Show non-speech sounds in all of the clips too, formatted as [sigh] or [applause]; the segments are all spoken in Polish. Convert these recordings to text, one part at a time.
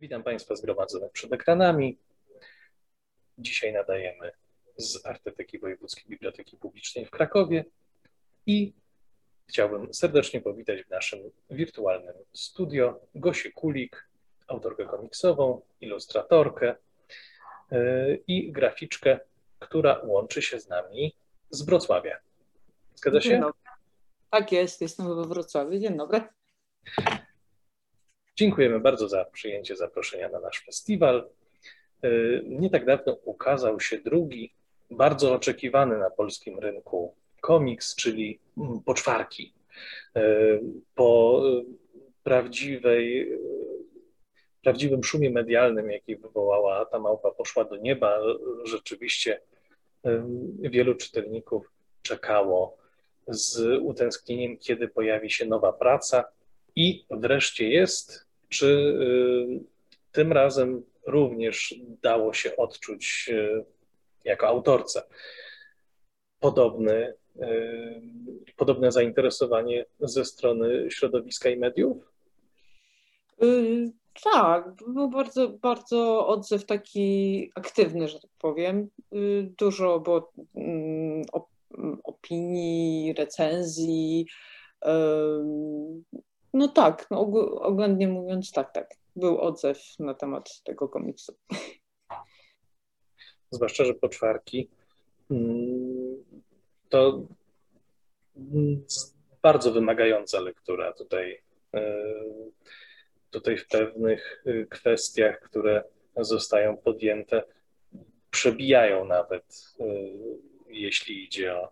Witam Państwa zgromadzonych przed ekranami. Dzisiaj nadajemy z Arteteki Wojewódzkiej Biblioteki Publicznej w Krakowie i chciałbym serdecznie powitać w naszym wirtualnym studio Gosię Kulik, autorkę komiksową, ilustratorkę yy, i graficzkę, która łączy się z nami z Wrocławia. Zgadza się? Tak jest, jestem we Wrocławiu. Dzień dobry. Dziękujemy bardzo za przyjęcie zaproszenia na nasz festiwal. Y, nie tak dawno ukazał się drugi, bardzo oczekiwany na polskim rynku komiks, czyli mm, Poczwarki. Y, po prawdziwej, prawdziwym szumie medialnym, jaki wywołała ta małpa poszła do nieba, rzeczywiście wielu czytelników czekało z utęsknieniem, kiedy pojawi się nowa praca. I wreszcie jest, czy y, tym razem również dało się odczuć y, jako autorce podobny, y, podobne zainteresowanie ze strony środowiska i mediów? Tak, był bardzo, bardzo odzew taki aktywny, że tak powiem. Dużo było mm, opinii, recenzji. No tak, no mówiąc, tak, tak. Był odzew na temat tego komiksu. [laughs] Zwłaszcza, że poczwarki mm, to bardzo wymagająca lektura tutaj, e, tutaj w pewnych e, kwestiach, które zostają podjęte, przebijają nawet, e, jeśli idzie o,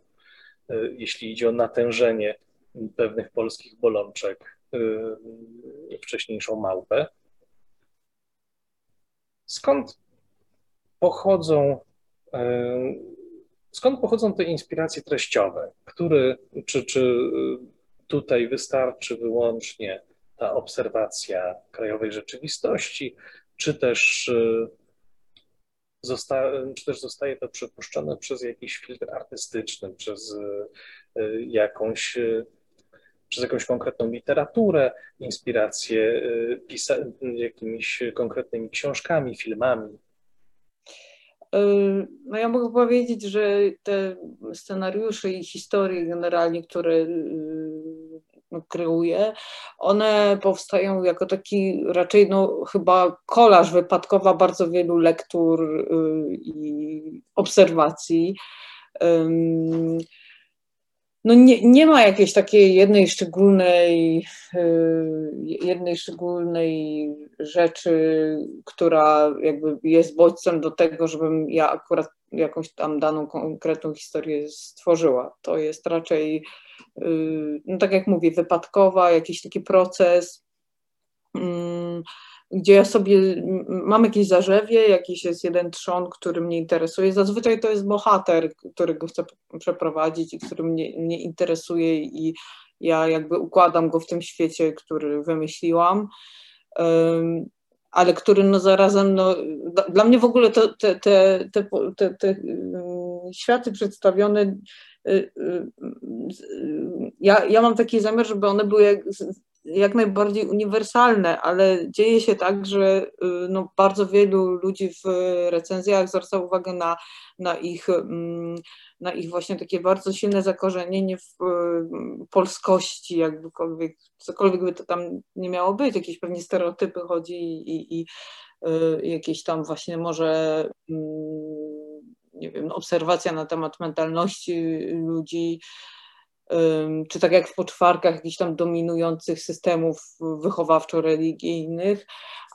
jeśli idzie o natężenie pewnych polskich bolączek wcześniejszą małpę. Skąd pochodzą, y, skąd pochodzą te inspiracje treściowe? Który, czy, czy tutaj wystarczy wyłącznie ta obserwacja krajowej rzeczywistości, czy też, y, zosta, czy też zostaje to przypuszczone przez jakiś filtr artystyczny, przez jakąś przez jakąś konkretną literaturę, inspirację y, pisa- jakimiś konkretnymi książkami, filmami? Y, no ja mogę powiedzieć, że te scenariusze i historie generalnie, które y, no, kreuję, one powstają jako taki raczej no, chyba kolaż wypadkowa bardzo wielu lektur i obserwacji no nie, nie ma jakiejś takiej jednej szczególnej, y, jednej szczególnej rzeczy, która jakby jest bodźcem do tego, żebym ja akurat jakąś tam daną konkretną historię stworzyła. To jest raczej, y, no tak jak mówię, wypadkowa, jakiś taki proces. Gdzie ja sobie mam jakieś zarzewie, jakiś jest jeden trzon, który mnie interesuje. Zazwyczaj to jest bohater, którego chcę przeprowadzić i który mnie, mnie interesuje i ja jakby układam go w tym świecie, który wymyśliłam. Um, ale który no zarazem, no, dla mnie w ogóle to, te, te, te, te, te światy przedstawione, y, y, y, ja, ja mam taki zamiar, żeby one były jak najbardziej uniwersalne, ale dzieje się tak, że y, no, bardzo wielu ludzi w recenzjach zwraca uwagę na, na, ich, mm, na ich właśnie takie bardzo silne zakorzenienie w y, polskości, jakbykolwiek, cokolwiek by to tam nie miało być, jakieś pewnie stereotypy chodzi i, i, i y, jakieś tam właśnie może mm, nie wiem, obserwacja na temat mentalności ludzi, czy tak jak w poczwarkach jakichś tam dominujących systemów wychowawczo-religijnych,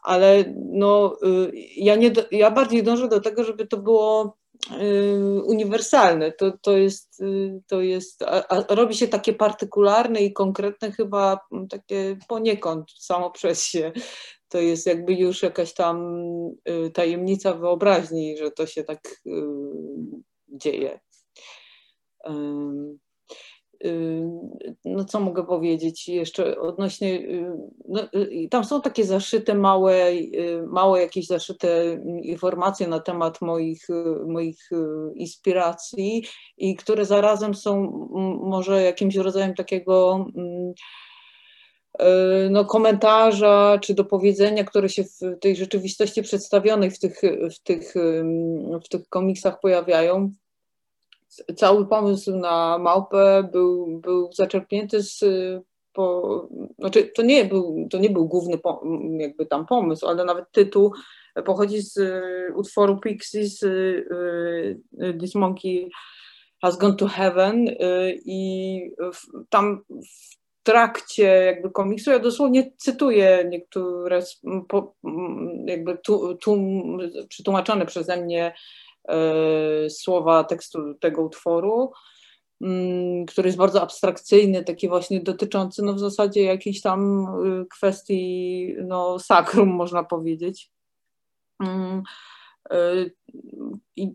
ale no, y, ja, nie, ja bardziej dążę do tego, żeby to było y, uniwersalne. To, to jest, y, to jest a, a robi się takie partykularne i konkretne chyba takie poniekąd samo przez się. To jest jakby już jakaś tam tajemnica wyobraźni, że to się tak dzieje. Y, no co mogę powiedzieć jeszcze odnośnie, y, no, y, tam są takie zaszyte małe, małe jakieś zaszyte informacje na temat moich, moich inspiracji i które zarazem są może jakimś rodzajem takiego no, komentarza czy do powiedzenia, które się w tej rzeczywistości przedstawionej w tych, w tych, w tych komiksach pojawiają. Cały pomysł na małpę był, był zaczerpnięty z po, znaczy to nie był, to nie był główny jakby tam pomysł, ale nawet tytuł pochodzi z utworu Pixies This Monkey Has Gone to Heaven i tam w trakcie jakby komiksu, ja dosłownie cytuję niektóre jakby tu, tu, przetłumaczone przeze mnie słowa tekstu tego utworu, mm, który jest bardzo abstrakcyjny, taki właśnie dotyczący no w zasadzie jakiejś tam y, kwestii no sakrum można powiedzieć. Mm,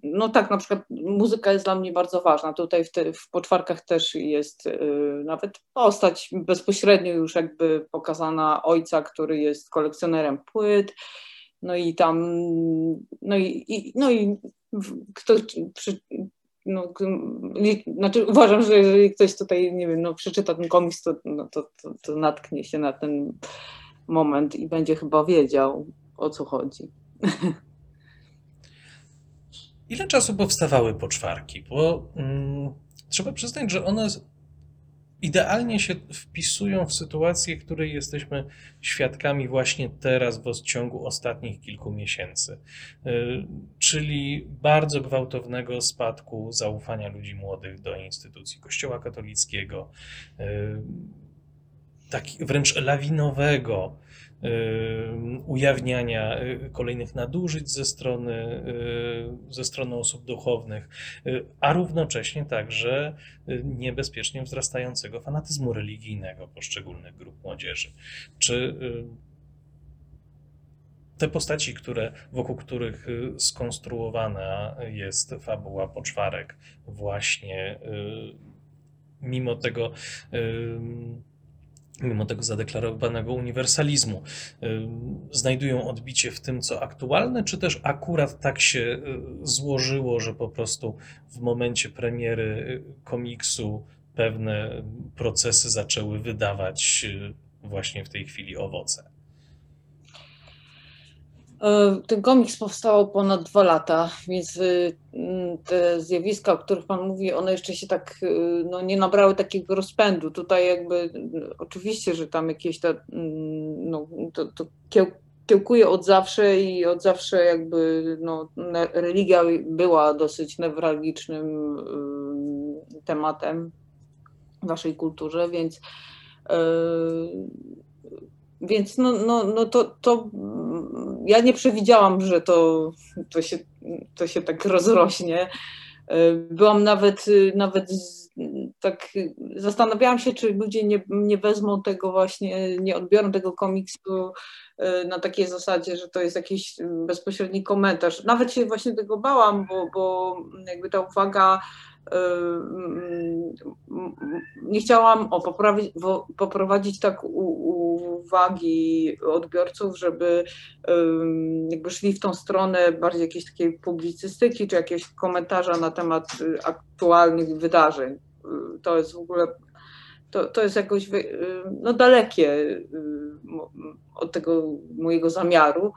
no tak, na przykład muzyka jest dla mnie bardzo ważna. Tutaj w, te, w poczwarkach też jest y, nawet postać bezpośrednio już jakby pokazana ojca, który jest kolekcjonerem płyt. No i tam, no i, i no i kto, przy, no, znaczy uważam, że jeżeli ktoś tutaj, nie wiem, no, przeczyta ten komiks, to, no, to, to, to natknie się na ten moment i będzie chyba wiedział, o co chodzi. [laughs] Ile czasu powstawały poczwarki? Bo mm, trzeba przyznać, że one idealnie się wpisują w sytuację, której jesteśmy świadkami właśnie teraz w ciągu ostatnich kilku miesięcy. Y, czyli bardzo gwałtownego spadku zaufania ludzi młodych do instytucji Kościoła katolickiego, y, tak wręcz lawinowego ujawniania y, kolejnych nadużyć ze strony, y, ze strony osób duchownych, y, a równocześnie także niebezpiecznie wzrastającego fanatyzmu religijnego poszczególnych grup młodzieży. Czy te postaci, które, wokół których skonstruowana jest fabuła poczwarek, właśnie mimo tego mimo tego zadeklarowanego uniwersalizmu, znajdują odbicie w tym, co aktualne, czy też akurat tak się y, złożyło, że po prostu w momencie premiery y, komiksu pewne procesy zaczęły wydawać y, właśnie w tej chwili owoce? E, ten komiks powstał ponad dwa lata, więc y, te zjawiska, o których Pan mówi, one jeszcze się tak y, no, nie nabrały takiego rozpędu. Tutaj jakby y, oczywiście, że tam jakieś to, no, to, to kiełkuje od zawsze i od zawsze jakby no, religia była dosyć newralgicznym tematem w naszej kulturze, więc więc no, no, no to, to ja nie przewidziałam, że to, to, się, to się tak rozrośnie. Byłam nawet, nawet tak zastanawiałam się, czy ludzie nie, nie wezmą tego właśnie, nie odbiorą tego komiksu e, na takiej zasadzie, że to jest jakiś bezpośredni komentarz. Nawet się właśnie tego bałam, bo, bo jakby ta uwaga nie chciałam o, poprawić, poprowadzić tak uwagi odbiorców, żeby jakby szli w tą stronę bardziej jakiejś takiej publicystyki, czy jakiegoś komentarza na temat y, aktualnych wydarzeń. Y, to jest w ogóle, to, to jest jakoś no, dalekie y, od tego mojego zamiaru.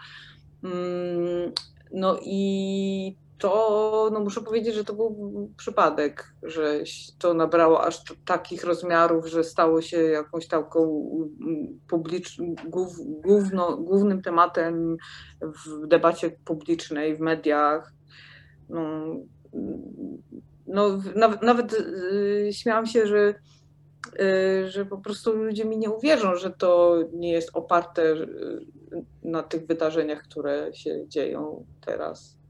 No i to no muszę powiedzieć, że to był przypadek, że to nabrało aż takich rozmiarów, że stało się jakąś taką publiczną, główno, głównym tematem w debacie publicznej, w mediach. No, no nawet, nawet y, śmiałam się, że, y, że po prostu ludzie mi nie uwierzą, że to nie jest oparte y, na tych wydarzeniach, które się dzieją teraz.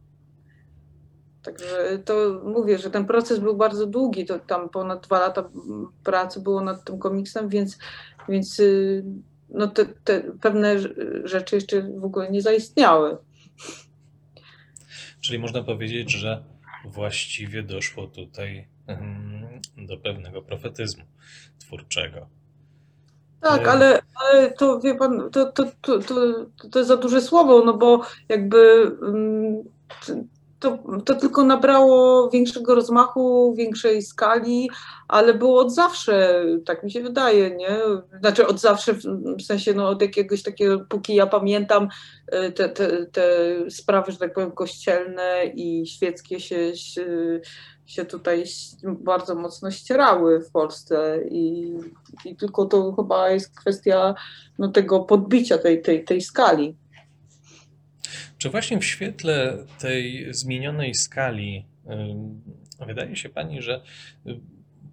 Także to mówię, że ten proces był bardzo długi, to tam ponad dwa lata pracy było nad tym komiksem, więc, więc y, no te, te pewne rzeczy jeszcze w ogóle nie zaistniały. Czyli można powiedzieć, że właściwie doszło tutaj do pewnego profetyzmu twórczego. Tak, ale, ale to wie pan, to, to, to, to, to jest za duże słowo, no bo jakby to, to tylko nabrało większego rozmachu, większej skali, ale było od zawsze, tak mi się wydaje, nie? Znaczy od zawsze, w sensie no, od jakiegoś takiego, póki ja pamiętam, e, te, te, te sprawy, że tak powiem, kościelne i świeckie się, się, się tutaj bardzo mocno ścierały w Polsce i, i tylko to chyba jest kwestia no, tego podbicia tej, tej, tej skali. Czy właśnie w świetle tej zmienionej skali wydaje się Pani, że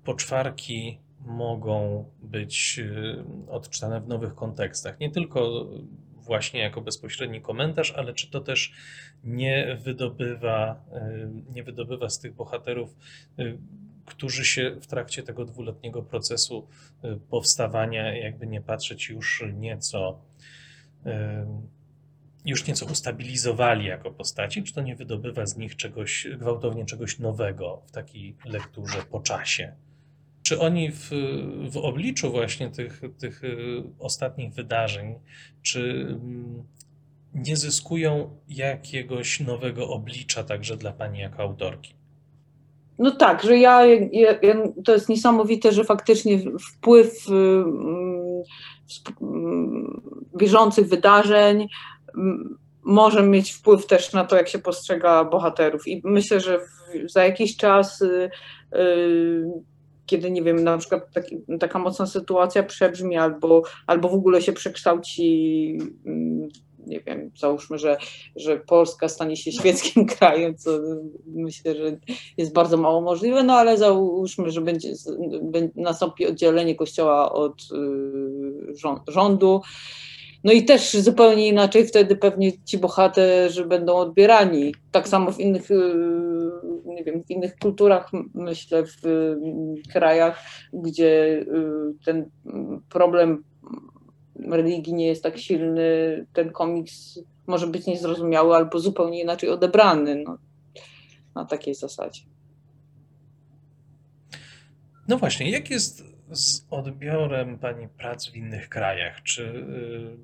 poczwarki mogą być odczytane w nowych kontekstach? Nie tylko właśnie jako bezpośredni komentarz, ale czy to też nie wydobywa, nie wydobywa z tych bohaterów, którzy się w trakcie tego dwuletniego procesu powstawania, jakby nie patrzeć, już nieco już nieco ustabilizowali jako postaci, czy to nie wydobywa z nich czegoś, gwałtownie czegoś nowego w takiej lekturze po czasie? Czy oni w, w obliczu właśnie tych, tych y, ostatnich wydarzeń, czy mm, nie zyskują jakiegoś nowego oblicza także dla Pani jako autorki? No tak, że ja, ja, ja, to jest niesamowite, że faktycznie wpływ y, mm, bieżących wydarzeń, może mieć wpływ też na to, jak się postrzega bohaterów. I myślę, że za jakiś czas, y, y, kiedy nie wiem, na przykład taki, taka mocna sytuacja przebrzmi albo, albo w ogóle się przekształci, mm, nie wiem, załóżmy, że, że Polska stanie się świeckim [laughs] krajem, co myślę, że jest bardzo mało możliwe, no ale załóżmy, że będzie, nastąpi oddzielenie Kościoła od y, rządu no i też zupełnie inaczej wtedy pewnie ci bohaterzy będą odbierani. Tak samo w innych, y, nie wiem, w innych kulturach, myślę, w krajach, gdzie y, ten problem religii nie jest tak silny, ten komiks może być niezrozumiały albo zupełnie inaczej odebrany. No, na takiej zasadzie. No właśnie, jak jest z odbiorem Pani prac w innych krajach? Czy y,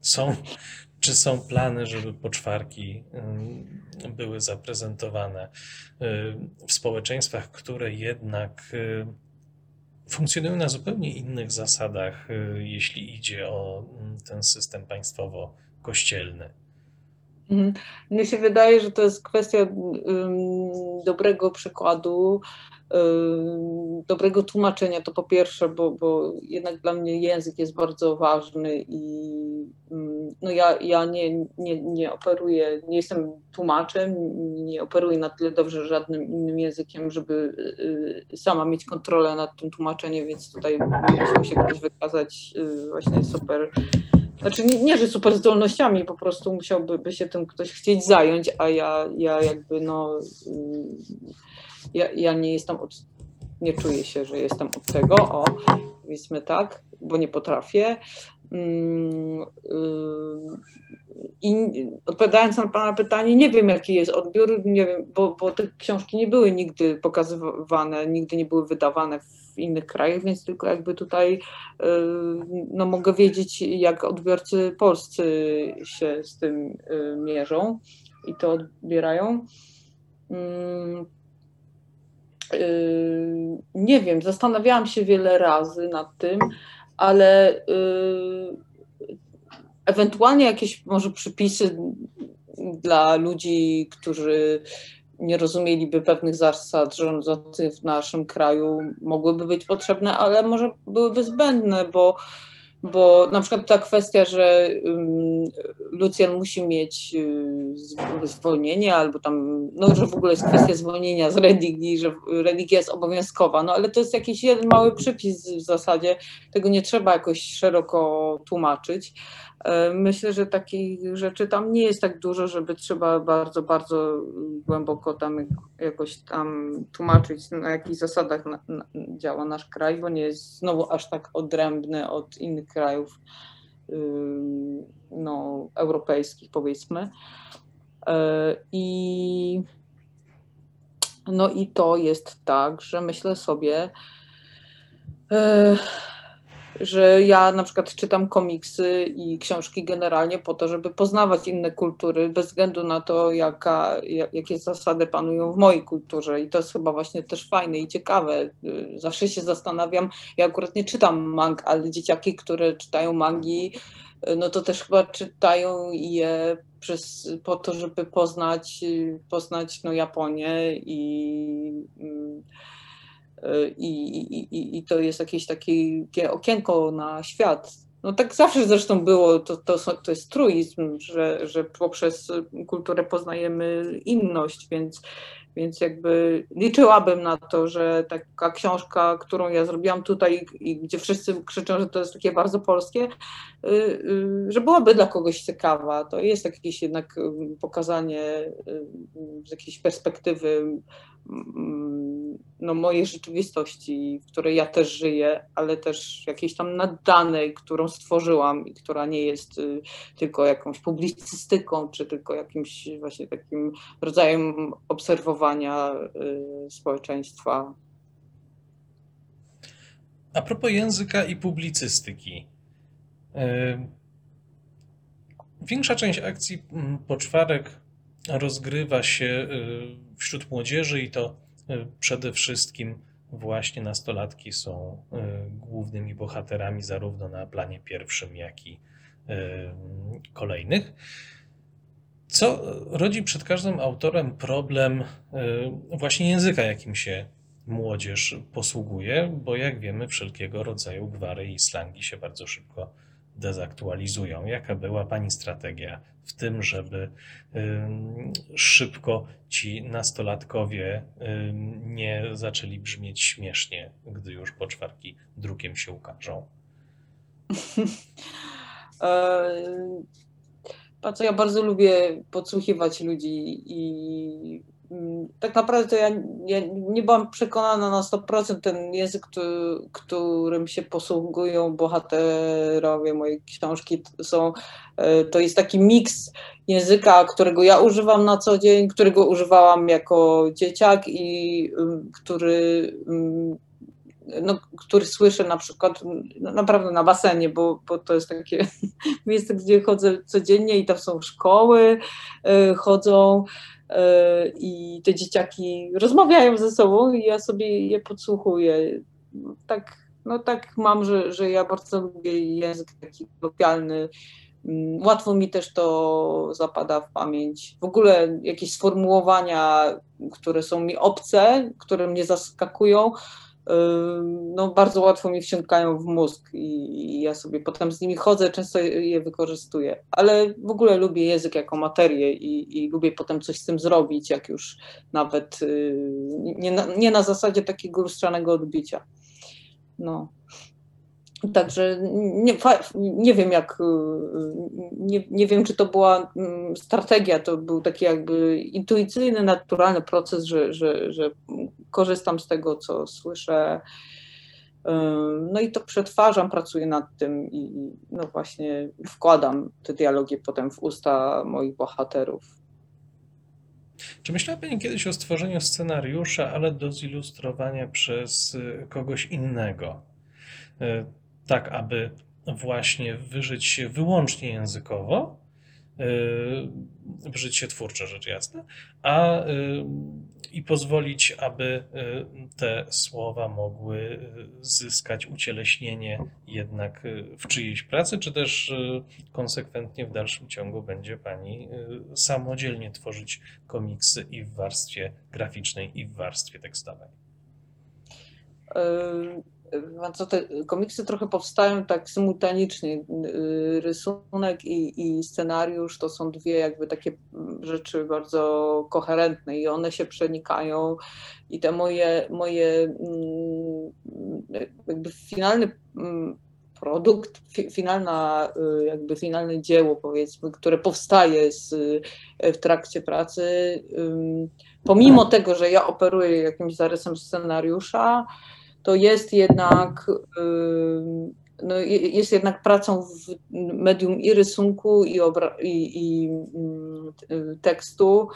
są, czy są plany, żeby poczwarki y, były zaprezentowane y, w społeczeństwach, które jednak funkcjonują na zupełnie innych zasadach, jeśli idzie o ten system państwowo-kościelny? Mhm. Mnie się wydaje, że to jest kwestia dobrego przykładu dobrego tłumaczenia, to po pierwsze, bo, bo jednak dla mnie język jest bardzo ważny i no ja, ja nie, nie, nie operuję, nie jestem tłumaczem, nie operuję na tyle dobrze żadnym innym językiem, żeby y, sama mieć kontrolę nad tym tłumaczeniem, więc tutaj musiał się ktoś wykazać y, właśnie super znaczy nie, nie, że super zdolnościami, po prostu musiałby by się tym ktoś chcieć zająć, a ja, ja jakby no ja, ja nie jestem od, nie czuję się, że jestem od tego, o, powiedzmy tak, bo nie potrafię. Mm, y, I odpowiadając na Pana pytanie, nie wiem jaki jest odbiór, nie wiem, bo, bo te książki nie były nigdy pokazywane, nigdy nie były wydawane w innych krajach, więc tylko jakby tutaj y, no, mogę wiedzieć, jak odbiorcy polscy się z tym y, mierzą i to odbierają. Yy, nie wiem, zastanawiałam się wiele razy nad tym, ale yy, ewentualnie jakieś może przypisy dla ludzi, którzy nie rozumieliby pewnych zasad rządzących w naszym kraju, mogłyby być potrzebne, ale może byłyby zbędne, bo bo na przykład ta kwestia, że Lucjan musi mieć y, zwolnienie albo tam, no że w ogóle jest kwestia zwolnienia z religii, że religia jest obowiązkowa, no ale to jest jakiś jeden mały przypis w zasadzie, tego nie trzeba jakoś szeroko tłumaczyć. E, myślę, że takich rzeczy tam nie jest tak dużo, żeby trzeba bardzo, bardzo głęboko tam jakoś tam tłumaczyć, na jakich zasadach na, na, działa nasz kraj, bo nie jest znowu aż tak odrębny od innych krajów no, europejskich, powiedzmy. E, I, no i to jest tak, że myślę sobie, e, że ja na przykład czytam komiksy i książki generalnie po to, żeby poznawać inne kultury, bez względu na to, jaka, jakie zasady panują w mojej kulturze. I to jest chyba właśnie też fajne i ciekawe. Zawsze się zastanawiam, ja akurat nie czytam mang, ale dzieciaki, które czytają mangi, no to też chyba czytają je przez, po to, żeby poznać, poznać no, Japonię i. Mm, i, i, i to jest jakieś takie okienko na świat. No tak zawsze zresztą było, to, to, to jest truizm, że, że poprzez kulturę poznajemy inność, więc, więc jakby liczyłabym na to, że taka książka, którą ja zrobiłam tutaj i gdzie wszyscy krzyczą, że to jest takie bardzo polskie, y, y, że byłaby dla kogoś ciekawa. To jest jakieś jednak pokazanie z jakiejś perspektywy no, mojej rzeczywistości, w której ja też żyję, ale też jakiejś tam nadanej, którą stworzyłam i która nie jest y, tylko jakąś publicystyką, czy tylko jakimś właśnie takim rodzajem obserwowania y, społeczeństwa. A propos języka i publicystyki. Y, większa część akcji mm, poczwarek rozgrywa się y, wśród młodzieży i to przede wszystkim właśnie nastolatki są głównymi bohaterami zarówno na planie pierwszym, jak i kolejnych. Co rodzi przed każdym autorem problem właśnie języka, jakim się młodzież posługuje, bo jak wiemy, wszelkiego rodzaju gwary i slangi się bardzo szybko dezaktualizują. Jaka była Pani strategia w tym, żeby szybko ci nastolatkowie nie zaczęli brzmieć śmiesznie, gdy już poczwarki drukiem się ukażą? [laughs] Patrz, ja bardzo lubię podsłuchiwać ludzi i Mm, tak naprawdę to ja, ja, nie byłam przekonana na 100% ten język, którym się posługują bohaterowie mojej książki. Są, e, to jest taki miks języka, którego ja używam na co dzień, którego używałam jako dzieciak i mm, który mm, no, który słyszę na przykład no, naprawdę na basenie, bo, bo to jest takie [laughs] miejsce, gdzie chodzę codziennie i tam są szkoły, e, chodzą E, i te dzieciaki rozmawiają ze sobą i ja sobie je podsłuchuję. Tak, no tak mam, że, że ja bardzo lubię język taki lokalny. Mm, łatwo mi też to zapada w pamięć. W ogóle jakieś sformułowania, które są mi obce, które mnie zaskakują, no, bardzo łatwo mi wsiąkają w mózg i, ja sobie potem z nimi chodzę, często je wykorzystuję. Ale w ogóle lubię język jako materię i, i lubię potem coś z tym zrobić, jak już nawet y, nie na, nie na zasadzie takiego lustrzanego odbicia. No. Także nie, nie wiem jak, nie, nie wiem czy to była mm, strategia, to był taki jakby intuicyjny, naturalny proces, że, że, że korzystam z tego, co słyszę. No i to przetwarzam, pracuję nad tym i no właśnie wkładam te dialogi potem w usta moich bohaterów. Czy myślała Pani kiedyś o stworzeniu scenariusza, ale do zilustrowania przez kogoś innego? Tak aby właśnie wyżyć się wyłącznie językowo, wyżyć się twórczo rzecz jasna, a i pozwolić, aby te słowa mogły zyskać ucieleśnienie jednak w czyjejś pracy, czy też konsekwentnie w dalszym ciągu będzie Pani samodzielnie tworzyć komiksy i w warstwie graficznej, i w warstwie tekstowej? Co te komiksy trochę powstają tak symultanicznie. Y, rysunek i, i, scenariusz to są dwie jakby takie rzeczy bardzo koherentne i one się przenikają i te moje, moje mm, jakby finalny mm, produkt, finalna, y, jakby finalne dzieło powiedzmy, które powstaje z, w trakcie pracy, pomimo tego, że ja operuję jakimś zarysem scenariusza, to jest jednak, no, jest jednak pracą w medium i rysunku, i, i, i tekstu.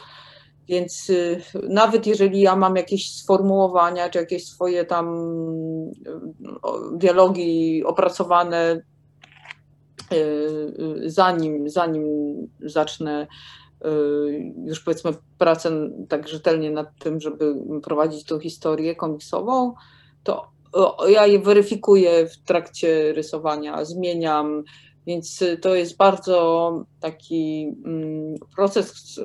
Więc y, nawet jeżeli ja mam jakieś sformułowania, czy jakieś swoje tam dialogi opracowane, zanim, zanim zacznę już powiedzmy pracę tak rzetelnie nad tym, żeby prowadzić tą historię komiksową, to ja je weryfikuję w trakcie rysowania, zmieniam, więc to jest bardzo taki mm, proces,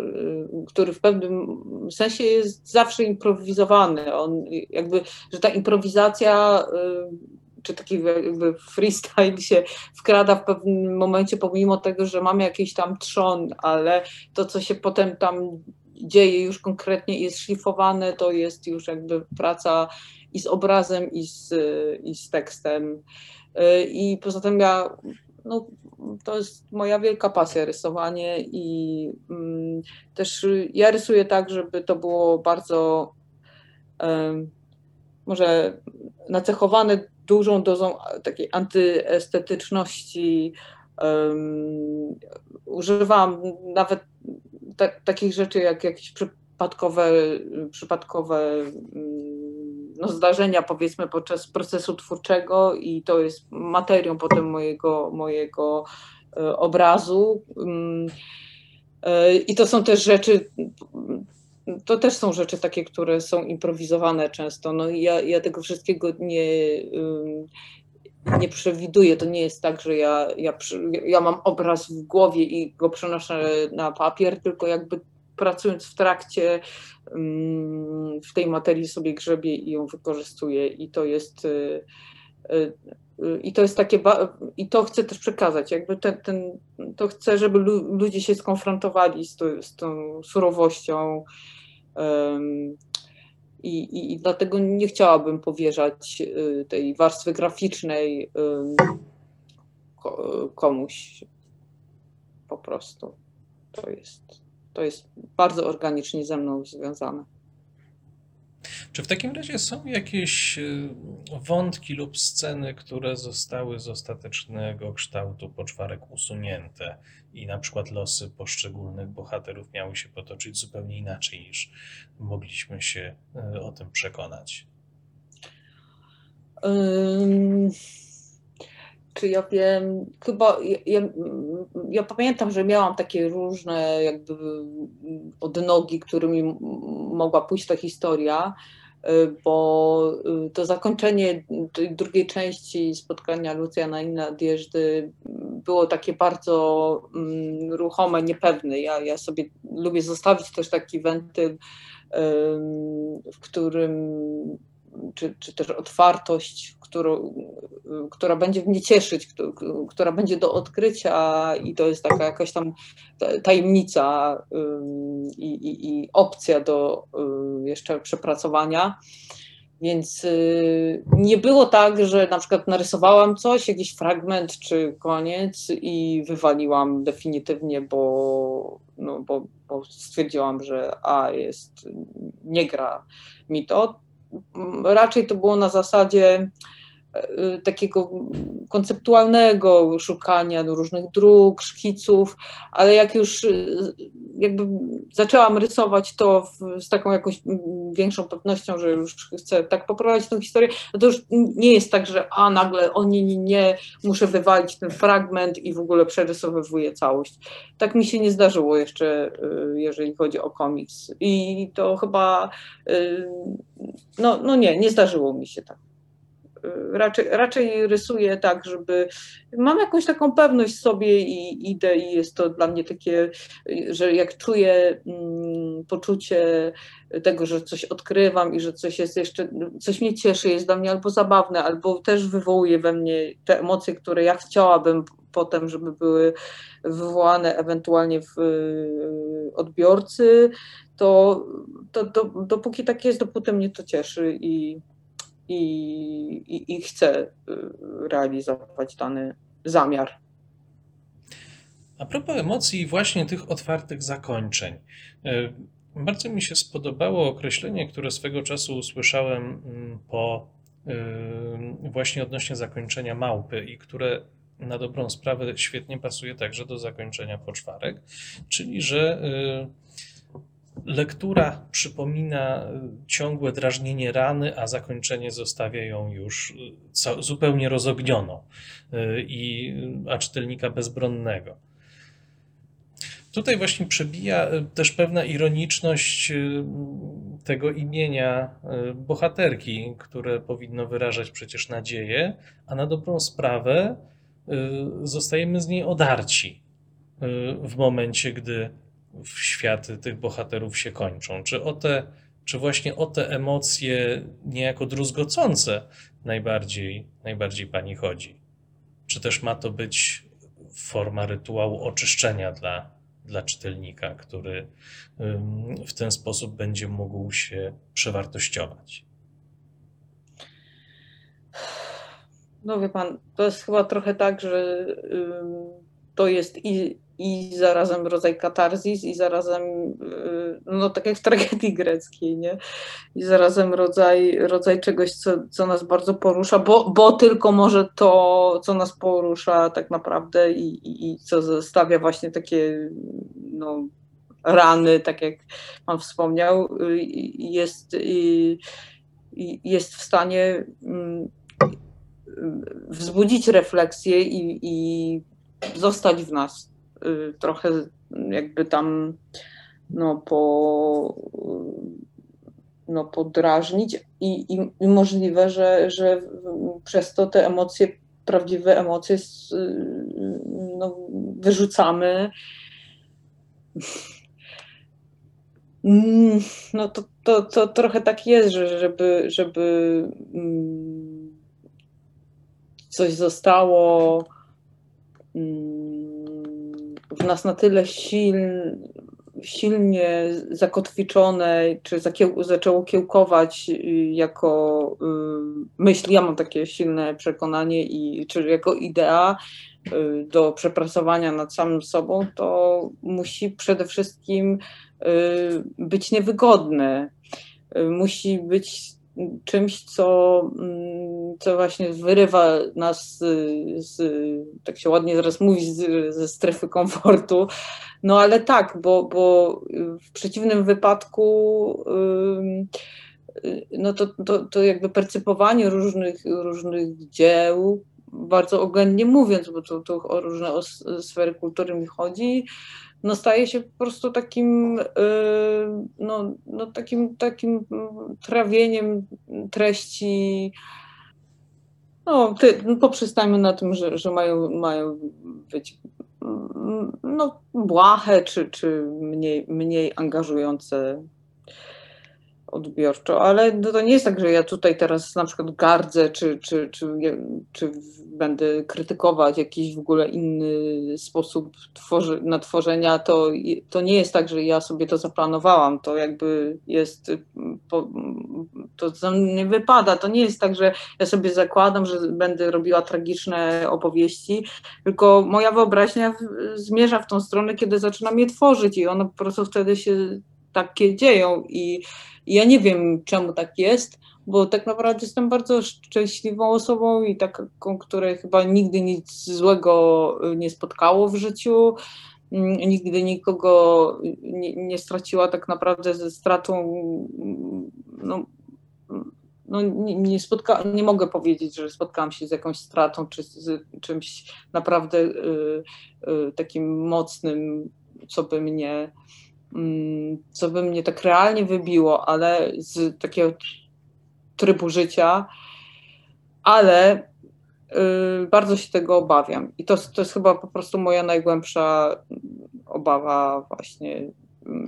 który w pewnym sensie jest zawsze improwizowany. On jakby, że ta improwizacja y, czy taki jakby freestyle się wkrada w pewnym momencie, pomimo tego, że mamy jakiś tam trzon, ale to, co się potem tam dzieje już konkretnie jest szlifowane, to jest już jakby praca i z obrazem, i z, i z tekstem. Y, I poza tym ja, no, to jest moja wielka pasja rysowanie i mm, też ja rysuję tak, żeby to było bardzo może nacechowane dużą dozą takiej antyestetyczności. Um, używam nawet takich rzeczy jak jakieś przypadkowe, przypadkowe mm, no, zdarzenia, powiedzmy, podczas procesu twórczego, i to jest materią potem mojego, mojego e, obrazu. Mm, e, I to są też rzeczy, to też są rzeczy takie, które są improwizowane często. No, ja, ja tego wszystkiego nie, nie przewiduję. To nie jest tak, że ja, ja, ja mam obraz w głowie i go przenoszę na papier, tylko jakby pracując w trakcie mm, w tej materii sobie grzebię i ją wykorzystuję i to jest y, y, i to jest takie, i to chcę też przekazać, jakby ten, ten to chcę, żeby ludzie się skonfrontowali z, to, z tą surowością i, i, i, dlatego nie chciałabym powierzać tej warstwy graficznej komuś po prostu. To jest to jest bardzo organicznie ze mną związane. Czy w takim razie są jakieś y, wątki lub sceny, które zostały z ostatecznego kształtu poczwarek usunięte i na przykład losy poszczególnych bohaterów miały się potoczyć zupełnie inaczej niż mogliśmy się y, o tym przekonać? Um czy ja wiem, chyba ja, ja, pamiętam, że miałam takie różne jakby odnogi, którymi mogła pójść ta historia, bo y, to zakończenie tej drugiej części spotkania Lucjana i Nadjeżdy było takie bardzo mm, ruchome, niepewne. Ja, ja sobie lubię zostawić też taki wentyl, w którym czy, czy też otwartość, którą, która będzie mnie cieszyć, która będzie do odkrycia i to jest taka jakaś tam tajemnica i, i, i opcja do jeszcze przepracowania. Więc y, nie było tak, że na przykład narysowałam coś, jakiś fragment czy koniec i wywaliłam definitywnie, bo, no, bo, bo stwierdziłam, że a jest, nie gra mi to raczej to było na zasadzie takiego konceptualnego szukania różnych dróg, szkiców, ale jak już e, jakby zaczęłam rysować to w, z taką jakąś większą pewnością, że już chcę tak poprowadzić tę historię, no to już nie jest tak, że a nagle o nie, nie, nie, muszę wywalić ten fragment i w ogóle przerysowywuję całość. Tak mi się nie zdarzyło jeszcze, e, jeżeli chodzi o komiks. I to chyba no, no nie, nie zdarzyło mi się tak. Raczej, raczej rysuję tak, żeby mam jakąś taką pewność sobie i idę i jest to dla mnie takie, że jak czuję mm, poczucie tego, że coś odkrywam i że coś jest jeszcze, coś mnie cieszy, jest dla mnie albo zabawne, albo też wywołuje we mnie te emocje, które ja chciałabym potem, żeby były wywołane ewentualnie w y, odbiorcy, to, to, to dopóki tak jest, dopóty mnie to cieszy i, i, i, i chcę y, realizować dany zamiar. A propos emocji i właśnie tych otwartych zakończeń. Y, bardzo mi się spodobało określenie, które swego czasu usłyszałem mm, po właśnie odnośnie zakończenia małpy i które na dobrą sprawę świetnie pasuje także do zakończenia poczwarek, czyli że lektura przypomina ciągłe drażnienie rany, a zakończenie zostawia ją już zupełnie rozognioną i a czytelnika bezbronnego. Tutaj właśnie przebija też pewna ironiczność tego imienia bohaterki, które powinno wyrażać przecież nadzieję, a na dobrą sprawę zostajemy z niej odarci w momencie, gdy światy tych bohaterów się kończą. Czy, o te, czy właśnie o te emocje niejako druzgocące najbardziej, najbardziej pani chodzi? Czy też ma to być forma rytuału oczyszczenia dla, dla czytelnika, który w ten sposób będzie mógł się przewartościować? No wie pan, to jest chyba trochę tak, że to jest i i zarazem rodzaj katarzis i zarazem, y, no tak jak w tragedii greckiej, nie? I zarazem rodzaj, rodzaj czegoś, co, co nas bardzo porusza, bo, bo tylko może to, co nas porusza tak naprawdę i, i, i co zostawia właśnie takie no, rany, tak jak pan wspomniał, y, jest, jest w stanie mm, wzbudzić refleksję i, i zostać w nas Y, trochę jakby tam no, po, no, podrażnić i, i, i możliwe, że, że przez to te emocje, prawdziwe emocje no, wyrzucamy. Mm, no to, to, to trochę tak jest, że żeby, żeby mm, coś zostało w nas na tyle siln, silnie zakotwiczone, czy zakieł, zaczęło kiełkować y, jako y, myśl, ja mam takie silne przekonanie, i, czy jako idea y, do przepracowania nad samym sobą, to musi przede wszystkim być niewygodne. Musi być czymś, co, mm, co właśnie wyrywa nas, z, z, tak się ładnie teraz mówi, z, ze strefy komfortu. No ale tak, bo, bo w przeciwnym wypadku no to, to, to jakby percypowanie różnych, różnych dzieł, bardzo oględnie mówiąc, bo to, to o różne sfery kultury mi chodzi, no staje się po prostu takim, y, no, no takim, takim trawieniem treści. No, ty, no na tym, że, że mają, mają być no, błahe czy, czy mniej, mniej angażujące odbiorczo, ale no to nie jest tak, że ja tutaj teraz na przykład gardzę, czy, czy, czy, czy będę krytykować jakiś w ogóle inny sposób tworzy, na tworzenia, to, to nie jest tak, że ja sobie to zaplanowałam, to jakby jest, to nie wypada, to nie jest tak, że ja sobie zakładam, że będę robiła tragiczne opowieści, tylko moja wyobraźnia zmierza w tą stronę, kiedy zaczynam je tworzyć i one po prostu wtedy się takie dzieją i ja nie wiem, czemu tak jest, bo tak naprawdę jestem bardzo szczęśliwą osobą i taką, której chyba nigdy nic złego y, nie spotkało w życiu. Mm, nigdy nikogo nie, nie straciła tak naprawdę ze stratą. Mm, no, no nie, nie, spotka, nie mogę powiedzieć, że spotkałam się z jakąś stratą czy z czymś naprawdę y, y, takim mocnym, co by mnie Mm, co by mnie tak realnie wybiło, ale z takiego trybu życia, ale y, bardzo się tego obawiam. I to, to jest chyba po prostu moja najgłębsza obawa właśnie.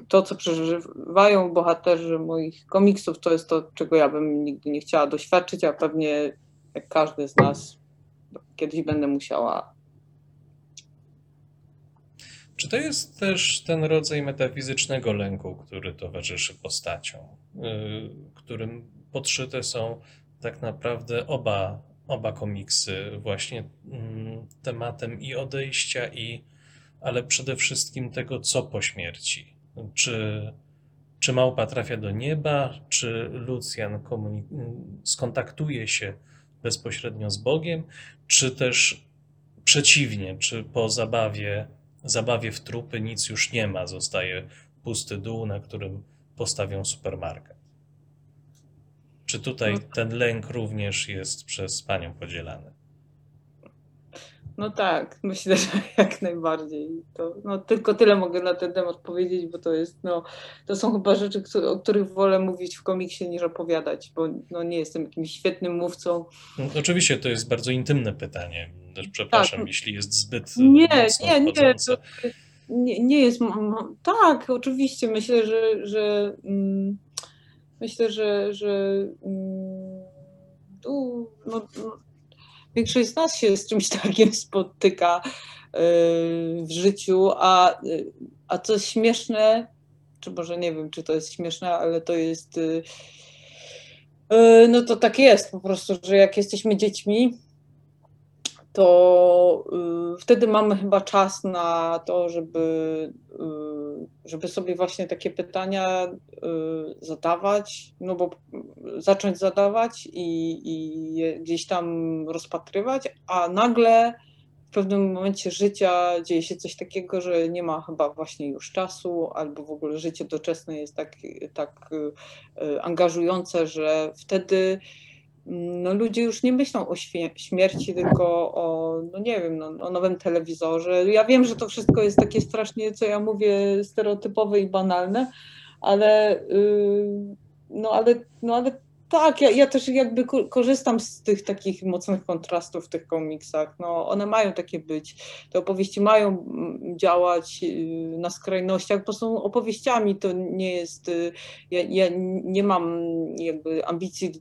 To, co przeżywają bohaterzy moich komiksów, to jest to, czego ja bym nigdy nie chciała doświadczyć, a pewnie jak każdy z nas kiedyś będę musiała czy to jest też ten rodzaj metafizycznego lęku, który towarzyszy postaciom, y, którym podszyte są tak naprawdę oba, oba komiksy, właśnie mm, tematem i odejścia, i, ale przede wszystkim tego, co po śmierci. Czy, czy małpa trafia do nieba, czy Lucjan skontaktuje się bezpośrednio z Bogiem, czy też przeciwnie, czy po zabawie zabawie w trupy nic już nie ma, zostaje pusty dół, na którym postawią supermarket. Czy tutaj No. ten lęk również jest przez Panią podzielany? No tak, myślę, że [laughs] jak najbardziej. To, no, tylko tyle mogę na ten temat powiedzieć, bo to jest, no, to są chyba rzeczy, o których wolę mówić w komiksie niż opowiadać, bo no, nie jestem jakimś świetnym mówcą. No, Oczywiście to jest bardzo intymne pytanie. Przepraszam, Tak. jeśli jest zbyt Nie, mocno nie, nie, wchodzące. to nie, nie jest. Tak, oczywiście. Myślę, że, że mm, myślę, że, że mm, tu no, no, większość z nas się z czymś [laughs] takim spotyka yy, w życiu, a, yy, a co śmieszne, czy może nie wiem, czy to jest śmieszne, ale to jest. yy, No to tak jest po prostu, że jak jesteśmy dziećmi, to wtedy mamy chyba czas na to, żeby, żeby sobie właśnie takie pytania y, zadawać, no bo zacząć zadawać i, i je gdzieś tam rozpatrywać, a nagle w pewnym momencie życia dzieje się coś takiego, że nie ma chyba właśnie już czasu, albo w ogóle życie doczesne jest tak, tak y, angażujące, że wtedy no ludzie już nie myślą o śmierci, tylko o, no nie wiem, no, o nowym telewizorze. Ja wiem, że to wszystko jest takie strasznie, co ja mówię, stereotypowe i banalne, ale, yy, no, ale, no, ale tak, ja, ja też jakby ko- korzystam z tych takich mocnych kontrastów w tych komiksach. No, one mają takie być. Te opowieści mają mm, działać yy, na skrajnościach, bo są opowieściami. To nie jest. yy, Ja, ja nie mam jakby ambicji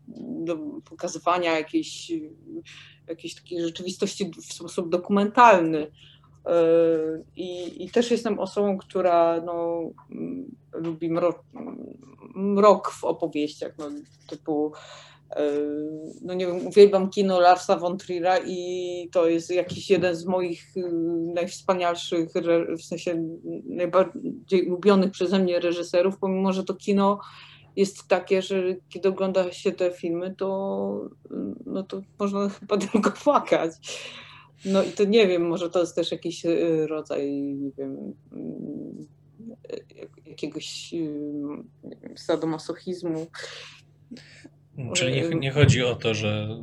do pokazywania jakiejś, jakiejś takiej rzeczywistości w sposób dokumentalny. Yy, I, I też jestem osobą, która no, mm, lubi mrok, mrok w opowieściach, no, typu yy, no nie wiem, uwielbiam kino Larsa von Trier'a i to jest jakiś jeden z moich yy, najwspanialszych, w sensie najbardziej ulubionych przeze mnie reżyserów, pomimo, że to kino jest takie, że kiedy ogląda się te filmy, to, no to można [laughs] chyba tylko płakać. No i to nie wiem, może to jest też jakiś y, rodzaj, nie wiem, mm, jak- jakiegoś y, sadomasochizmu. Czyli nie, nie chodzi o to, że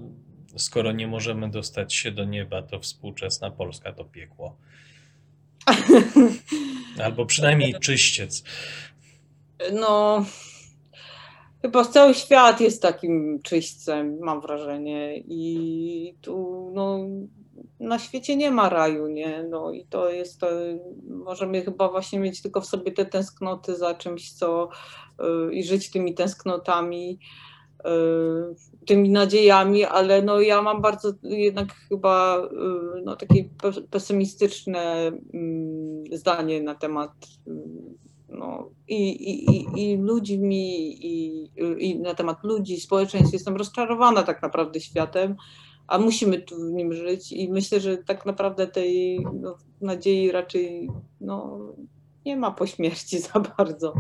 skoro nie możemy dostać się do nieba, to współczesna Polska to piekło. [laughs] Albo przynajmniej czyściec. No, chyba cały świat jest takim czyśćcem, mam wrażenie. I tu, no, na świecie nie ma raju, nie? No i to jest, to, możemy chyba właśnie mieć tylko w sobie te tęsknoty za czymś, co y, i żyć tymi tęsknotami, y, tymi nadziejami, ale no ja mam bardzo jednak chyba y, no, takie pe- pesymistyczne mm, zdanie na temat no, i, i, i, i ludźmi, i, i na temat ludzi, społeczeństw. Jestem rozczarowana tak naprawdę światem, a musimy tu w nim żyć i myślę, że tak naprawdę tej no, nadziei raczej no, nie ma po śmierci [laughs] za bardzo.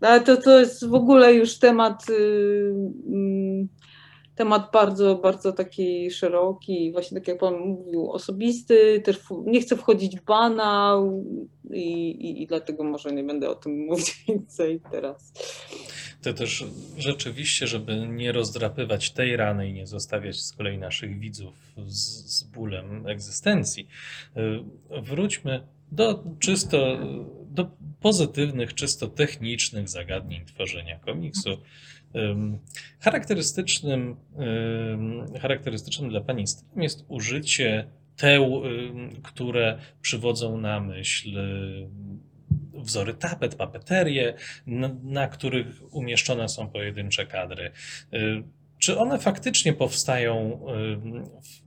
Ale to, to jest w ogóle już temat, y, mm, temat bardzo, bardzo taki szeroki, właśnie tak jak Pan mówił, osobisty, też nie chcę wchodzić w banał i, i, i dlatego może nie będę o tym [laughs] mówić więcej teraz. To też rzeczywiście, żeby nie rozdrapywać tej rany i nie zostawiać z kolei naszych widzów z, z bólem egzystencji, y, wróćmy do czysto, do pozytywnych, czysto technicznych zagadnień tworzenia komiksu. Ym, Charakterystycznym, ym, charakterystycznym dla Pani stylem jest użycie teł, które przywodzą na myśl wzory tapet, papeterie, na, na których umieszczone są pojedyncze kadry. Y, Czy one faktycznie powstają, y, w-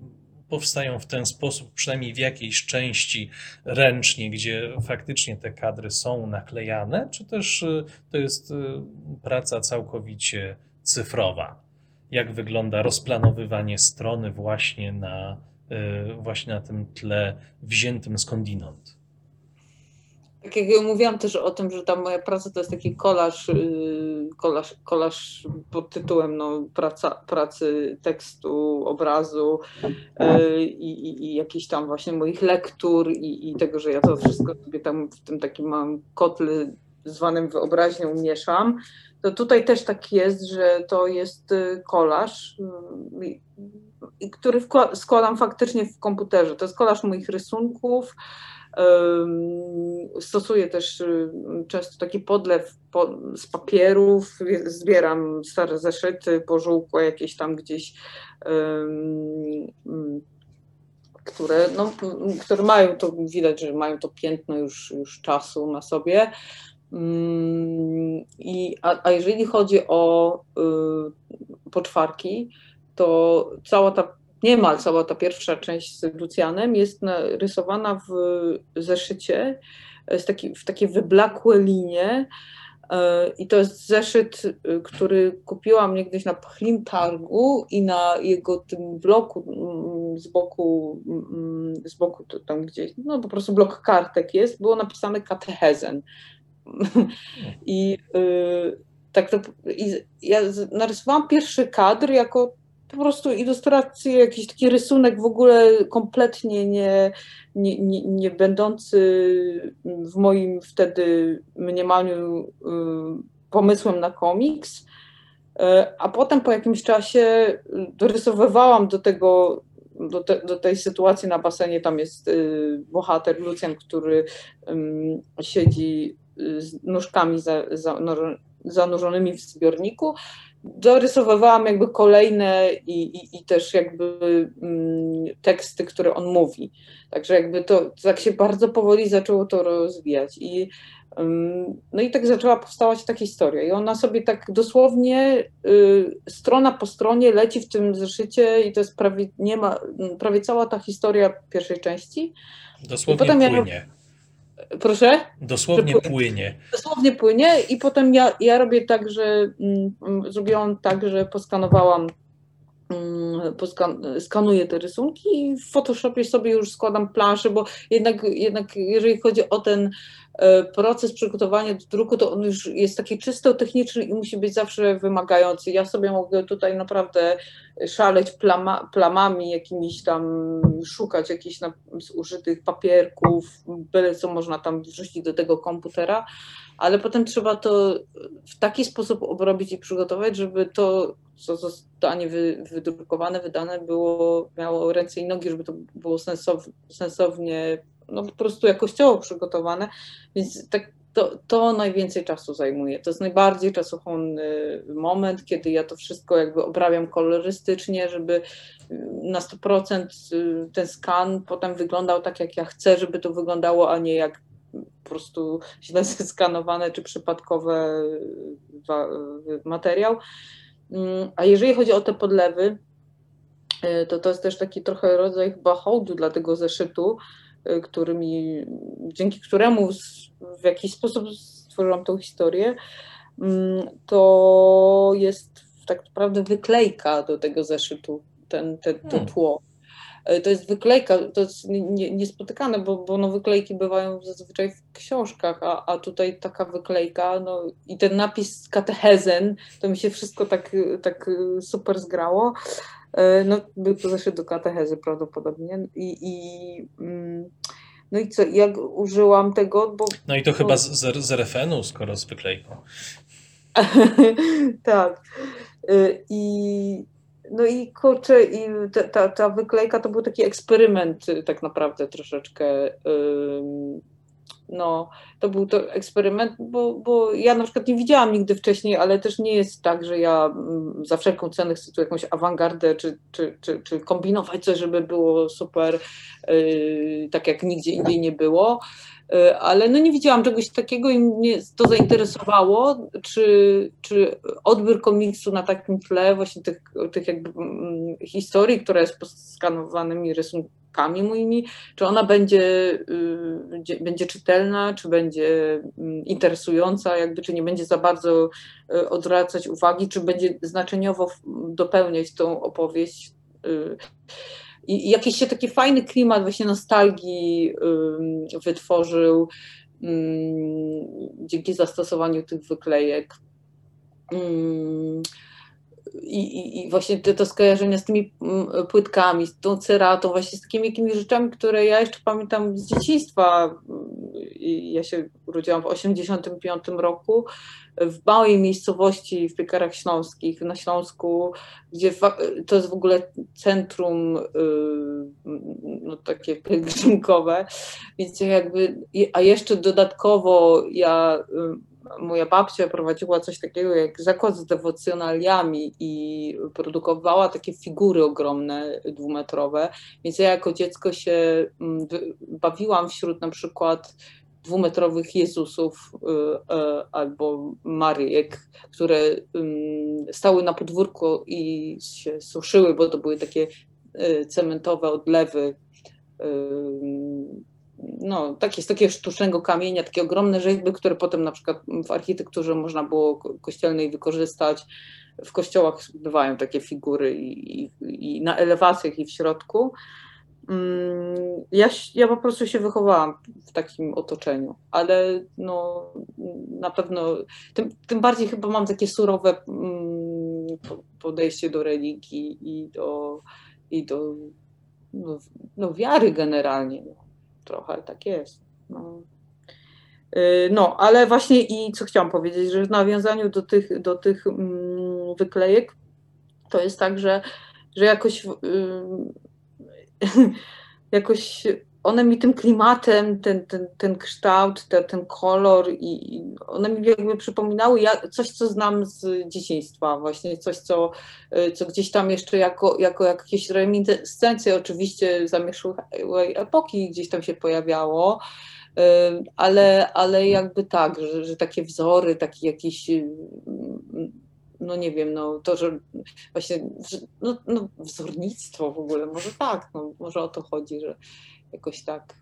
powstają w ten sposób, przynajmniej w jakiejś części ręcznie, gdzie faktycznie te kadry są naklejane, czy też y, to jest y, praca całkowicie cyfrowa? Jak wygląda rozplanowywanie strony właśnie na, y, właśnie na tym tle wziętym skądinąd? Tak jak ja mówiłam też o tym, że ta moja praca to jest taki kolaż, yy, kolaż, kolaż pod tytułem no, praca, pracy tekstu, obrazu yy, i, i, i jakichś tam właśnie moich lektur i, i tego, że ja to wszystko sobie tam w tym takim mam kotle zwanym wyobraźnią mieszam, to tutaj też tak jest, że to jest y, kolaż, y, który składam faktycznie w komputerze. To jest kolaż moich rysunków. Stosuję też y, często taki podlew z papierów, zbieram stare zeszyty, pożółkłe jakieś tam gdzieś, które, no, które mają to, widać, że mają to piętno już, już czasu na sobie. Mm, I, a, a jeżeli chodzi o y, poczwarki, to cała ta, niemal cała ta pierwsza część z Lucjanem jest rysowana w zeszycie, jest taki, w takie wyblakłe linie. Y, I to jest zeszyt, y, który kupiłam niegdyś na Pchlim Targu i na jego tym bloku z boku, z boku tam gdzieś, no po prostu blok kartek jest, było napisane katechezen. [laughs] I tak to, i ja narysowałam pierwszy kadr jako po prostu ilustrację, jakiś taki rysunek w ogóle kompletnie nie, nie, nie, nie będący w moim wtedy mniemaniu y, pomysłem na komiks. Y, a potem po jakimś czasie dorysowywałam do tego do, te, do, tej sytuacji na basenie tam jest y, bohater Lucjan, który siedzi z nóżkami za, za, zanurzonymi w zbiorniku. Dorysowywałam jakby kolejne i, i, i też jakby mm, teksty, które on mówi. Także jakby to tak się bardzo powoli zaczęło to rozwijać. I, um, no i tak zaczęła powstawać ta historia. I ona sobie tak dosłownie y, strona po stronie leci w tym zeszycie i to jest prawie, nie ma, prawie cała ta historia pierwszej części. Dosłownie I potem płynie. Ja, Proszę? Dosłownie płynie. Dosłownie płynie i potem ja, ja robię tak, że mm, mm zrobiłam tak, że poskanowałam, poskan skanuję te rysunki i w Photoshopie sobie już składam planszę, bo jednak, jednak jeżeli chodzi o ten E, proces przygotowania do druku, to on już jest taki czysto techniczny i musi być zawsze wymagający. Ja sobie mogę tutaj naprawdę szaleć plama, plamami jakimiś tam, szukać jakichś zużytych papierków, byle co można tam wrzucić do tego komputera, ale potem trzeba to w taki sposób obrobić i przygotować, żeby to, co zostanie wy, wydrukowane, wydane, było, miało ręce i nogi, żeby to było sensow, sensownie no, po prostu jakościowo przygotowane, więc tak, to, to najwięcej czasu zajmuje. To jest najbardziej czasochłonny moment, kiedy ja to wszystko jakby obrabiam kolorystycznie, żeby na 100% ten skan potem wyglądał tak, jak ja chcę, żeby to wyglądało, a nie jak prostu źle [laughs] zeskanowane czy przypadkowe materiał. Mm, a jeżeli chodzi o te podlewy, y, to to jest też taki trochę rodzaj chyba hołdu dla tego zeszytu, Y, którymi, dzięki któremu w jakiś sposób stworzyłam tą historię, mm, to jest tak naprawdę wyklejka do tego zeszytu, ten, ten, to hmm. tło. Y, to jest wyklejka, to jest niespotykane, bo, bo no wyklejki bywają zazwyczaj w książkach, a, a tutaj taka wyklejka, no i ten napis katechezen, to mi się wszystko tak, tak super zgrało. E, no, był to zeszły do katechezy prawdopodobnie. I, i, mm, no i co, jak użyłam tego, bo... No i to bo... chyba z, z RFN-u, skoro z wyklejką. [laughs] tak. E, I no i kurczę, i ta, ta, ta, wyklejka to był taki eksperyment tak naprawdę troszeczkę no, to był to eksperyment, bo, bo ja na przykład nie widziałam nigdy wcześniej, ale też nie jest tak, że ja mm, za wszelką cenę chcę tu jakąś awangardę, czy, czy, czy, czy kombinować coś, żeby było super, yy, tak jak nigdzie indziej nie było. Yy, ale no nie widziałam czegoś takiego i mnie to zainteresowało, czy, czy odbiór komiksu na takim tle właśnie tych, tych jakby mm, historii, która jest poskanowanymi rysunkami, moimi, czy ona będzie, y, będzie czytelna, czy będzie mm, interesująca, jakby, czy nie będzie za bardzo y, odwracać uwagi, czy będzie znaczeniowo dopełniać tą opowieść. I jakiś się taki fajny klimat właśnie nostalgii wytworzył dzięki zastosowaniu tych wyklejek. I, i właśnie te, to skojarzenia z tymi mm, płytkami, z tą ceratą, właśnie z takimi jakimiś rzeczami, które ja jeszcze pamiętam z dzieciństwa. Ja się urodziłam w 1985 roku w małej miejscowości w Piekarach Śląskich na Śląsku, gdzie to jest w ogóle centrum y, no, takie pielgrzymkowe, więc jakby, a jeszcze dodatkowo ja y, moja babcia prowadziła coś takiego jak zakład z dewocjonaliami i produkowała takie figury ogromne, dwumetrowe, więc ja jako dziecko się mm, bawiłam wśród na przykład dwumetrowych Jezusów y, y, albo Maryjek, które stały na podwórku i się suszyły, bo to były takie y, cementowe odlewy no, takie, z takiego sztucznego kamienia, takie ogromne rzeźby, które potem na przykład w architekturze można było kościelnej wykorzystać. W kościołach bywają takie figury i, i, i na elewacjach i w środku. Mm, ja, ja po prostu się wychowałam w takim otoczeniu, ale no, na pewno, tym, tym bardziej chyba mam takie surowe mm, podejście do religii i do, i do no, no wiary generalnie. Trochę tak jest. No. Y, no, ale właśnie i co chciałam powiedzieć, że w nawiązaniu do tych, do tych mm, wyklejek to jest tak, że, że jakoś [laughs] jakoś one mi tym klimatem, ten, ten, ten kształt, ten, ten kolor i, i one mi jakby przypominały ja, coś, co znam z dzieciństwa, właśnie coś, co, y, co gdzieś tam jeszcze jako, jako jakieś reminiscencje oczywiście zamieszłej epoki gdzieś tam się pojawiało, y, ale, ale jakby tak, że, że takie wzory, taki jakiś no nie wiem, no to, że właśnie no, no wzornictwo w ogóle, może tak, no, może o to chodzi, że jakoś tak.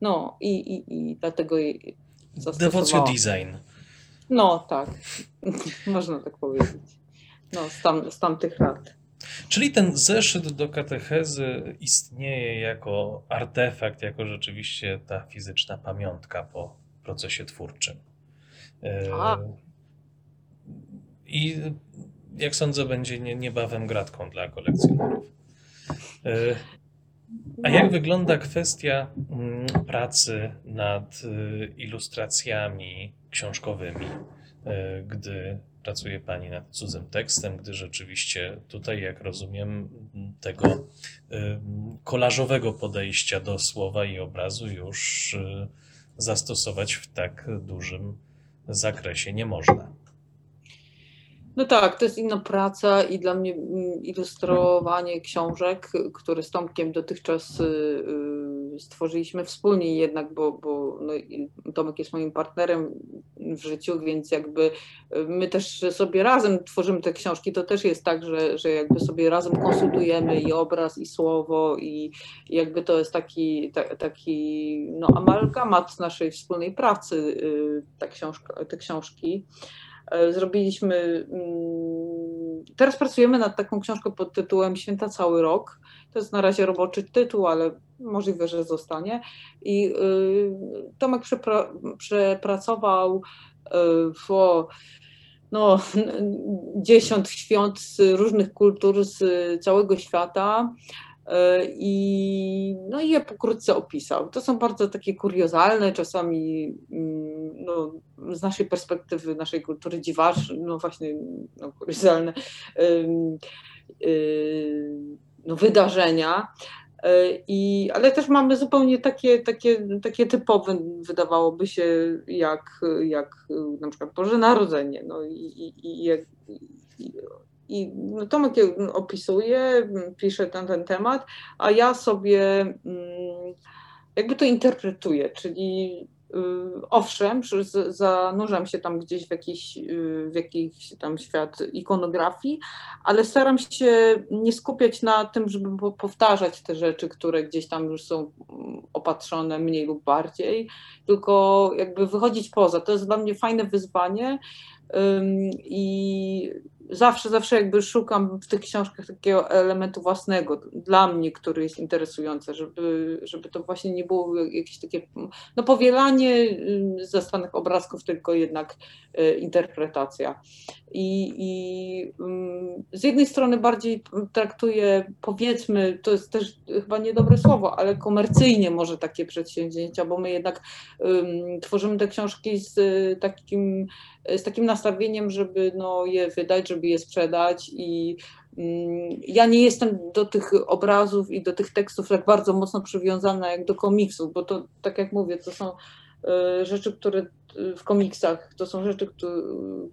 No i, i, i dlatego Devocio design. No tak, [laughs] można tak powiedzieć. No, z, tam, z tamtych lat. Czyli ten zeszyt do katechezy istnieje jako artefakt, jako rzeczywiście ta fizyczna pamiątka po procesie twórczym. A. I jak sądzę, będzie niebawem gratką dla kolekcjonerów. A jak wygląda kwestia mm, pracy nad y, ilustracjami książkowymi, e, gdy pracuje Pani nad cudzym tekstem, gdy rzeczywiście tutaj, jak rozumiem, tego y, kolażowego podejścia do słowa i obrazu już y, zastosować w tak dużym zakresie nie można? No tak, to jest inna praca i dla mnie mm, ilustrowanie książek, które z Tomkiem dotychczas y, y, stworzyliśmy wspólnie jednak, bo, bo no, Tomek jest moim partnerem w życiu, więc jakby y, my też sobie razem tworzymy te książki, to też jest tak, że, że jakby sobie razem konsultujemy i obraz, i słowo i jakby to jest taki, ta, taki no, amalgamat naszej wspólnej pracy, ta książka, te książki. E, zrobiliśmy. Mm, teraz pracujemy nad taką książką pod tytułem Święta cały rok. To jest na razie roboczy tytuł, ale możliwe, że zostanie. I y, Tomek przepra przepracował w y, no, dziesiąt świąt z różnych kultur z całego świata. E, I, no i je pokrótce opisał. To są bardzo takie kuriozalne, czasami mm, no, z naszej perspektywy, naszej kultury dziwaczne, no właśnie no, kuriozalne no, wydarzenia. E, I, ale też mamy zupełnie takie, takie, takie typowe, wydawałoby się, jak, jak na przykład Boże Narodzenie. No i, i, i, i i no, Tomek opisuje, pisze na ten temat, a ja sobie mm, jakby to interpretuję, czyli y, owszem, zanurzam się tam gdzieś w jakiś, y, w jakiś tam świat ikonografii, ale staram się nie skupiać na tym, żeby powtarzać te rzeczy, które gdzieś tam już są mm, opatrzone mniej lub bardziej, tylko jakby wychodzić poza. To jest dla mnie fajne wyzwanie i zawsze, zawsze jakby szukam w tych książkach takiego elementu własnego dla mnie, który jest interesujący, żeby, żeby to właśnie nie było jakieś takie no powielanie y, zastanych obrazków, tylko jednak y, interpretacja. I, i z jednej strony bardziej traktuję, powiedzmy, to jest też chyba niedobre słowo, ale komercyjnie może takie przedsięwzięcia, bo my jednak um, tworzymy te książki z takim z takim nastawieniem, żeby no, je wydać, żeby je sprzedać i mm, ja nie jestem do tych obrazów i do tych tekstów tak bardzo mocno przywiązana jak do komiksów, bo to, tak jak mówię, to są e, rzeczy, które w komiksach, to są rzeczy,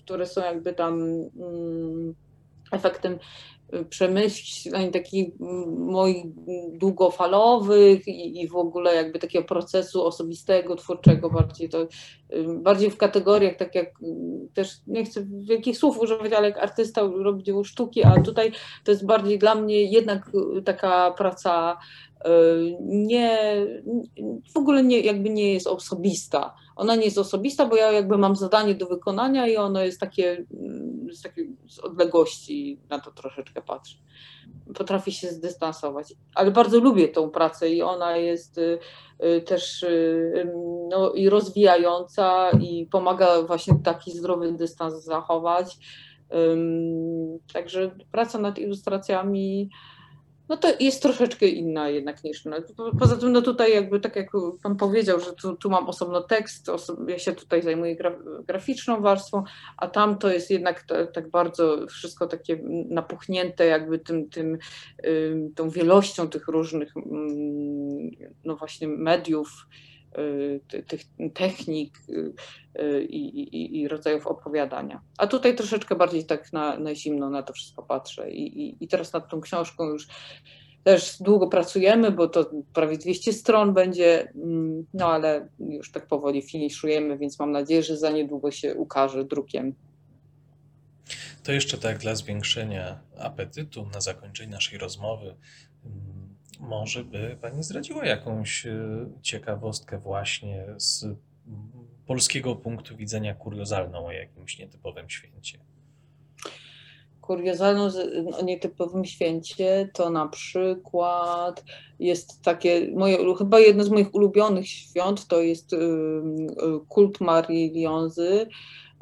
które są jakby tam mm, efektem przemyśleń takich moich długofalowych i, i w ogóle jakby takiego procesu osobistego, twórczego, bardziej to bardziej w kategoriach, tak jak też nie chcę wielkich słów używać, ale jak artysta robi dzieło sztuki, a tutaj to jest bardziej dla mnie jednak taka praca nie, w ogóle nie, jakby nie jest osobista. Ona nie jest osobista, bo ja jakby mam zadanie do wykonania i ono jest takie z, takiej, z odległości na to troszeczkę patrzę. Potrafię się zdystansować, ale bardzo lubię tą pracę i ona jest y, y, też y, no, i rozwijająca i pomaga właśnie taki zdrowy dystans zachować. Także praca nad ilustracjami no to jest troszeczkę inna jednak niż. No. Poza tym, no tutaj jakby tak jak Pan powiedział, że tu, tu mam osobno tekst, ja się tutaj zajmuję gra graficzną warstwą, a tam to jest jednak tak bardzo wszystko takie napuchnięte jakby tym, tym tą wielością tych różnych y, no właśnie mediów, tych technik y, y, i, i, i, rodzajów opowiadania. A tutaj troszeczkę bardziej tak na, na zimno na to wszystko patrzę. I, i, I teraz nad tą książką już też długo pracujemy, bo to prawie 200 stron będzie, mm, no ale już tak powoli finiszujemy, więc mam nadzieję, że za niedługo się ukaże drukiem. To jeszcze tak dla zwiększenia apetytu na zakończenie naszej rozmowy mm, może by Pani zdradziła jakąś e, ciekawostkę właśnie z polskiego punktu widzenia kuriozalną o jakimś nietypowym święcie? Kuriozalną o nietypowym święcie to na przykład jest takie, moje, chyba jedno z moich ulubionych świąt to jest y, y, kult Marii Lionzy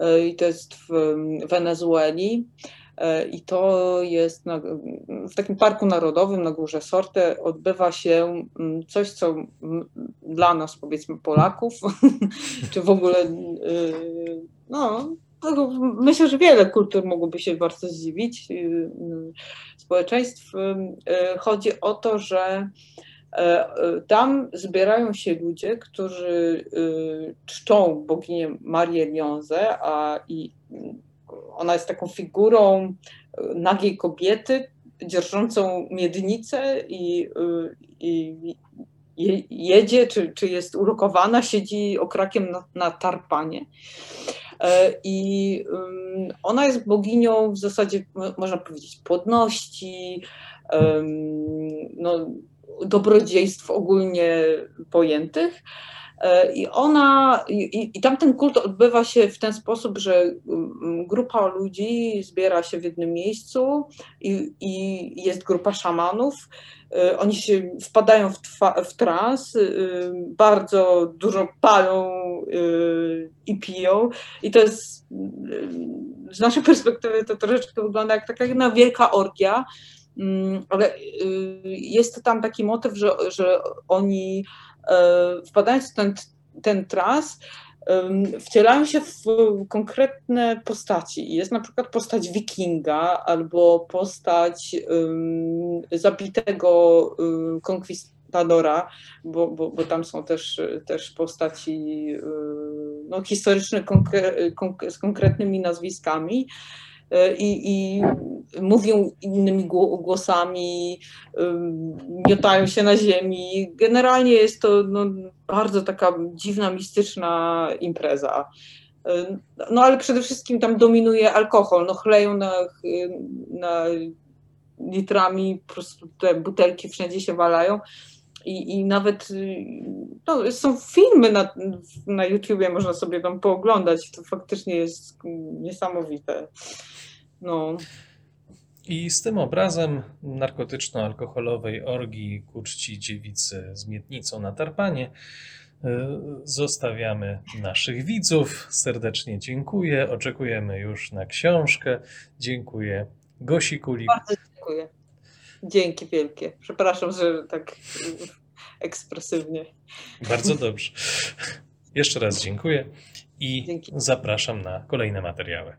y, i to jest w Wenezueli. E, I to jest na, w takim parku narodowym na Górze Sorte odbywa się mm, coś, co dla nas, powiedzmy, Polaków, [laughs] czy w ogóle, y, no, myślę, że wiele kultur mogłoby się bardzo zdziwić, y, y, społeczeństw. Chodzi o to, że e, tam zbierają się ludzie, którzy czczą boginię Marię Lionzę, a i ona jest taką figurą e, nagiej kobiety, dzierżącą miednicę i, e, i jedzie, czy, czy jest ulokowana, siedzi okrakiem na, na tarpanie. E, I ona jest boginią w zasadzie, można powiedzieć, płodności, no, dobrodziejstw ogólnie pojętych. E, I ona, i, i tamten kult odbywa się w ten sposób, że mm, grupa ludzi zbiera się w jednym miejscu i, i jest grupa szamanów. E, oni się wpadają w, twa, w trans, y, bardzo dużo palą i piją. I to jest z naszej [laughs] perspektywy to troszeczkę wygląda jak taka jedna wielka orgia. Mm, ale y, jest tam taki motyw, że, że oni E, wpadając w ten, ten trans, wcielają się w konkretne postaci. Jest na przykład postać wikinga albo postać zabitego um, konkwistadora, bo, bo, bo tam są też, też postaci um, no, historyczne konkre, z konkretnymi nazwiskami. E, i, i mówią innymi głosami, miotają się na ziemi. Generalnie jest to no, bardzo taka dziwna, mistyczna impreza. E, no ale przede wszystkim tam dominuje alkohol. No chleją na, na litrami, po prostu te butelki wszędzie się walają. I, i nawet no, są filmy na, na YouTubie, można sobie tam pooglądać. To faktycznie jest niesamowite. No, I z tym obrazem narkotyczno-alkoholowej orgii ku czci dziewicy z miednicą na tarpanie y, zostawiamy naszych widzów. Serdecznie dziękuję. Oczekujemy już na książkę. Dziękuję Gosi Kulik. bardzo dziękuję. Dzięki wielkie. Przepraszam, że tak ekspresywnie. Bardzo dobrze. Jeszcze raz dziękuję i Dzięki. zapraszam na kolejne materiały.